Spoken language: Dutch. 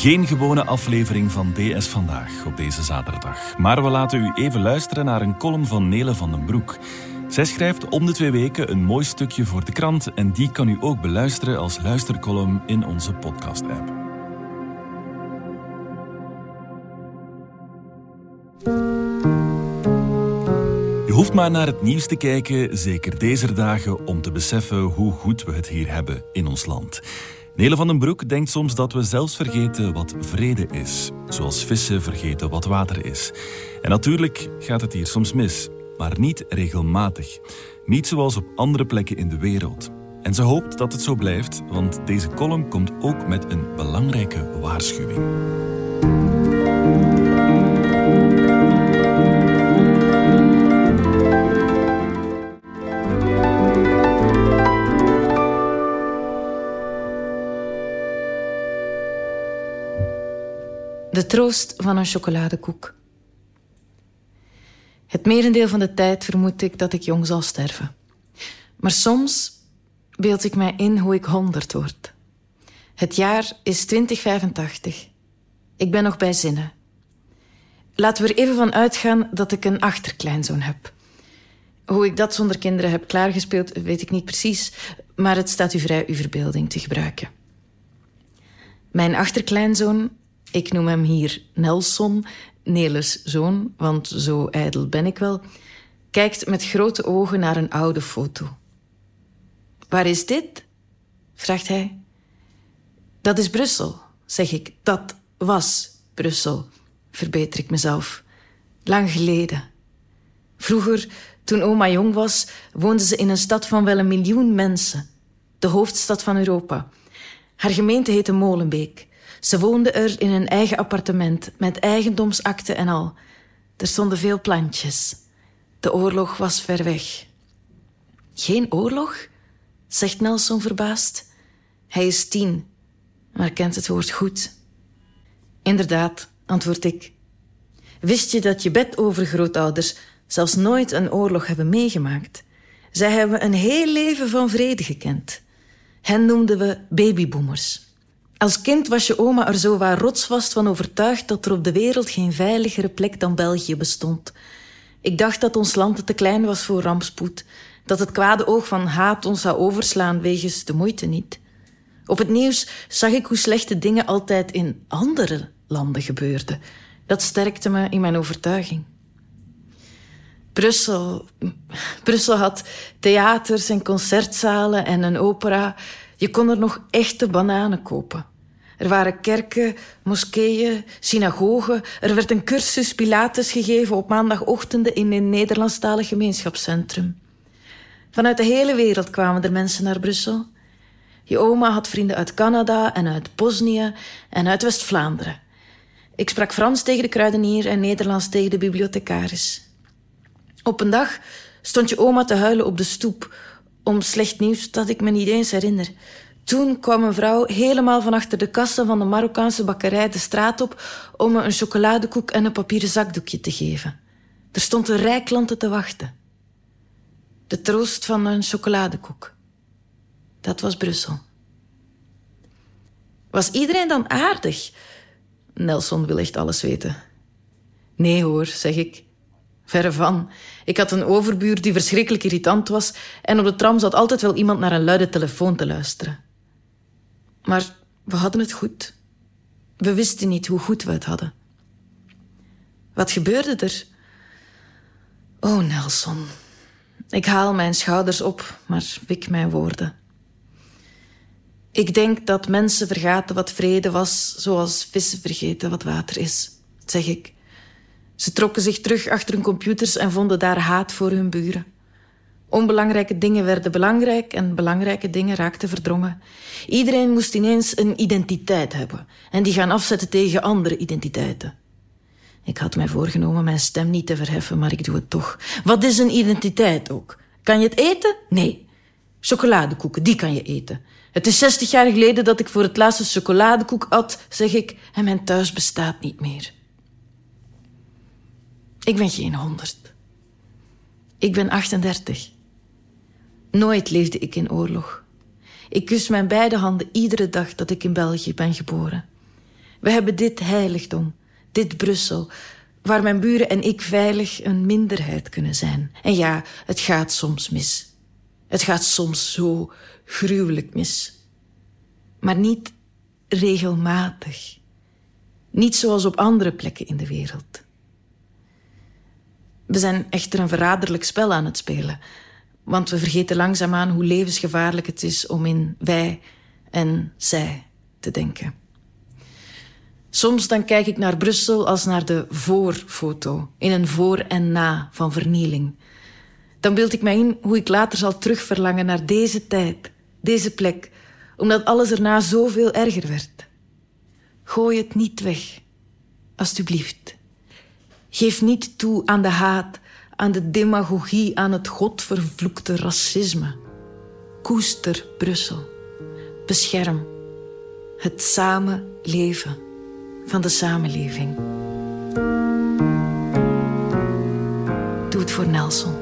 Geen gewone aflevering van DS Vandaag op deze zaterdag. Maar we laten u even luisteren naar een column van Nele van den Broek. Zij schrijft om de twee weken een mooi stukje voor de krant en die kan u ook beluisteren als luistercolumn in onze podcast-app. Je hoeft maar naar het nieuws te kijken, zeker deze dagen, om te beseffen hoe goed we het hier hebben in ons land. Nele van den Broek denkt soms dat we zelfs vergeten wat vrede is. Zoals vissen vergeten wat water is. En natuurlijk gaat het hier soms mis, maar niet regelmatig. Niet zoals op andere plekken in de wereld. En ze hoopt dat het zo blijft, want deze column komt ook met een belangrijke waarschuwing. De troost van een chocoladekoek. Het merendeel van de tijd vermoed ik dat ik jong zal sterven. Maar soms beeld ik mij in hoe ik honderd word. Het jaar is 2085. Ik ben nog bij zinnen. Laten we er even van uitgaan dat ik een achterkleinzoon heb. Hoe ik dat zonder kinderen heb klaargespeeld, weet ik niet precies, maar het staat u vrij uw verbeelding te gebruiken. Mijn achterkleinzoon ik noem hem hier Nelson, Neles zoon, want zo ijdel ben ik wel, kijkt met grote ogen naar een oude foto. Waar is dit? vraagt hij. Dat is Brussel, zeg ik. Dat was Brussel, verbeter ik mezelf. Lang geleden. Vroeger, toen oma jong was, woonde ze in een stad van wel een miljoen mensen. De hoofdstad van Europa. Haar gemeente heette Molenbeek. Ze woonde er in een eigen appartement, met eigendomsakte en al. Er stonden veel plantjes. De oorlog was ver weg. Geen oorlog? zegt Nelson verbaasd. Hij is tien, maar kent het woord goed. Inderdaad, antwoord ik. Wist je dat je bedovergrootouders zelfs nooit een oorlog hebben meegemaakt? Zij hebben een heel leven van vrede gekend. Hen noemden we babyboomers. Als kind was je oma er zo waar rotsvast van overtuigd dat er op de wereld geen veiligere plek dan België bestond. Ik dacht dat ons land te klein was voor rampspoed, dat het kwade oog van haat ons zou overslaan wegens de moeite niet. Op het nieuws zag ik hoe slechte dingen altijd in andere landen gebeurden. Dat sterkte me in mijn overtuiging. Brussel. Brussel had theaters en concertzalen en een opera. Je kon er nog echte bananen kopen. Er waren kerken, moskeeën, synagogen. Er werd een cursus Pilates gegeven op maandagochtenden in een Nederlandstalig gemeenschapscentrum. Vanuit de hele wereld kwamen er mensen naar Brussel. Je oma had vrienden uit Canada en uit Bosnië en uit West-Vlaanderen. Ik sprak Frans tegen de kruidenier en Nederlands tegen de bibliothecaris. Op een dag stond je oma te huilen op de stoep om slecht nieuws dat ik me niet eens herinner. Toen kwam een vrouw helemaal van achter de kassen van de Marokkaanse bakkerij de straat op om me een chocoladekoek en een papieren zakdoekje te geven. Er stond een rij klanten te wachten. De troost van een chocoladekoek. Dat was Brussel. Was iedereen dan aardig? Nelson wil echt alles weten. Nee hoor, zeg ik. Verre van. Ik had een overbuur die verschrikkelijk irritant was en op de tram zat altijd wel iemand naar een luide telefoon te luisteren. Maar we hadden het goed. We wisten niet hoe goed we het hadden. Wat gebeurde er? Oh, Nelson. Ik haal mijn schouders op, maar wik mijn woorden. Ik denk dat mensen vergaten wat vrede was, zoals vissen vergeten wat water is, zeg ik. Ze trokken zich terug achter hun computers en vonden daar haat voor hun buren. Onbelangrijke dingen werden belangrijk en belangrijke dingen raakten verdrongen. Iedereen moest ineens een identiteit hebben en die gaan afzetten tegen andere identiteiten. Ik had mij voorgenomen mijn stem niet te verheffen, maar ik doe het toch. Wat is een identiteit ook? Kan je het eten? Nee. Chocoladekoeken, die kan je eten. Het is 60 jaar geleden dat ik voor het laatste chocoladekoek at, zeg ik, en mijn thuis bestaat niet meer. Ik ben geen honderd. Ik ben 38. Nooit leefde ik in oorlog. Ik kus mijn beide handen iedere dag dat ik in België ben geboren. We hebben dit heiligdom, dit Brussel, waar mijn buren en ik veilig een minderheid kunnen zijn. En ja, het gaat soms mis. Het gaat soms zo gruwelijk mis. Maar niet regelmatig. Niet zoals op andere plekken in de wereld. We zijn echter een verraderlijk spel aan het spelen. Want we vergeten langzaamaan hoe levensgevaarlijk het is om in wij en zij te denken. Soms dan kijk ik naar Brussel als naar de voorfoto, in een voor en na van vernieling. Dan beeld ik mij in hoe ik later zal terugverlangen naar deze tijd, deze plek, omdat alles erna zoveel erger werd. Gooi het niet weg, alstublieft. Geef niet toe aan de haat, aan de demagogie, aan het godvervloekte racisme. Koester Brussel. Bescherm het samenleven van de samenleving. Doe het voor Nelson.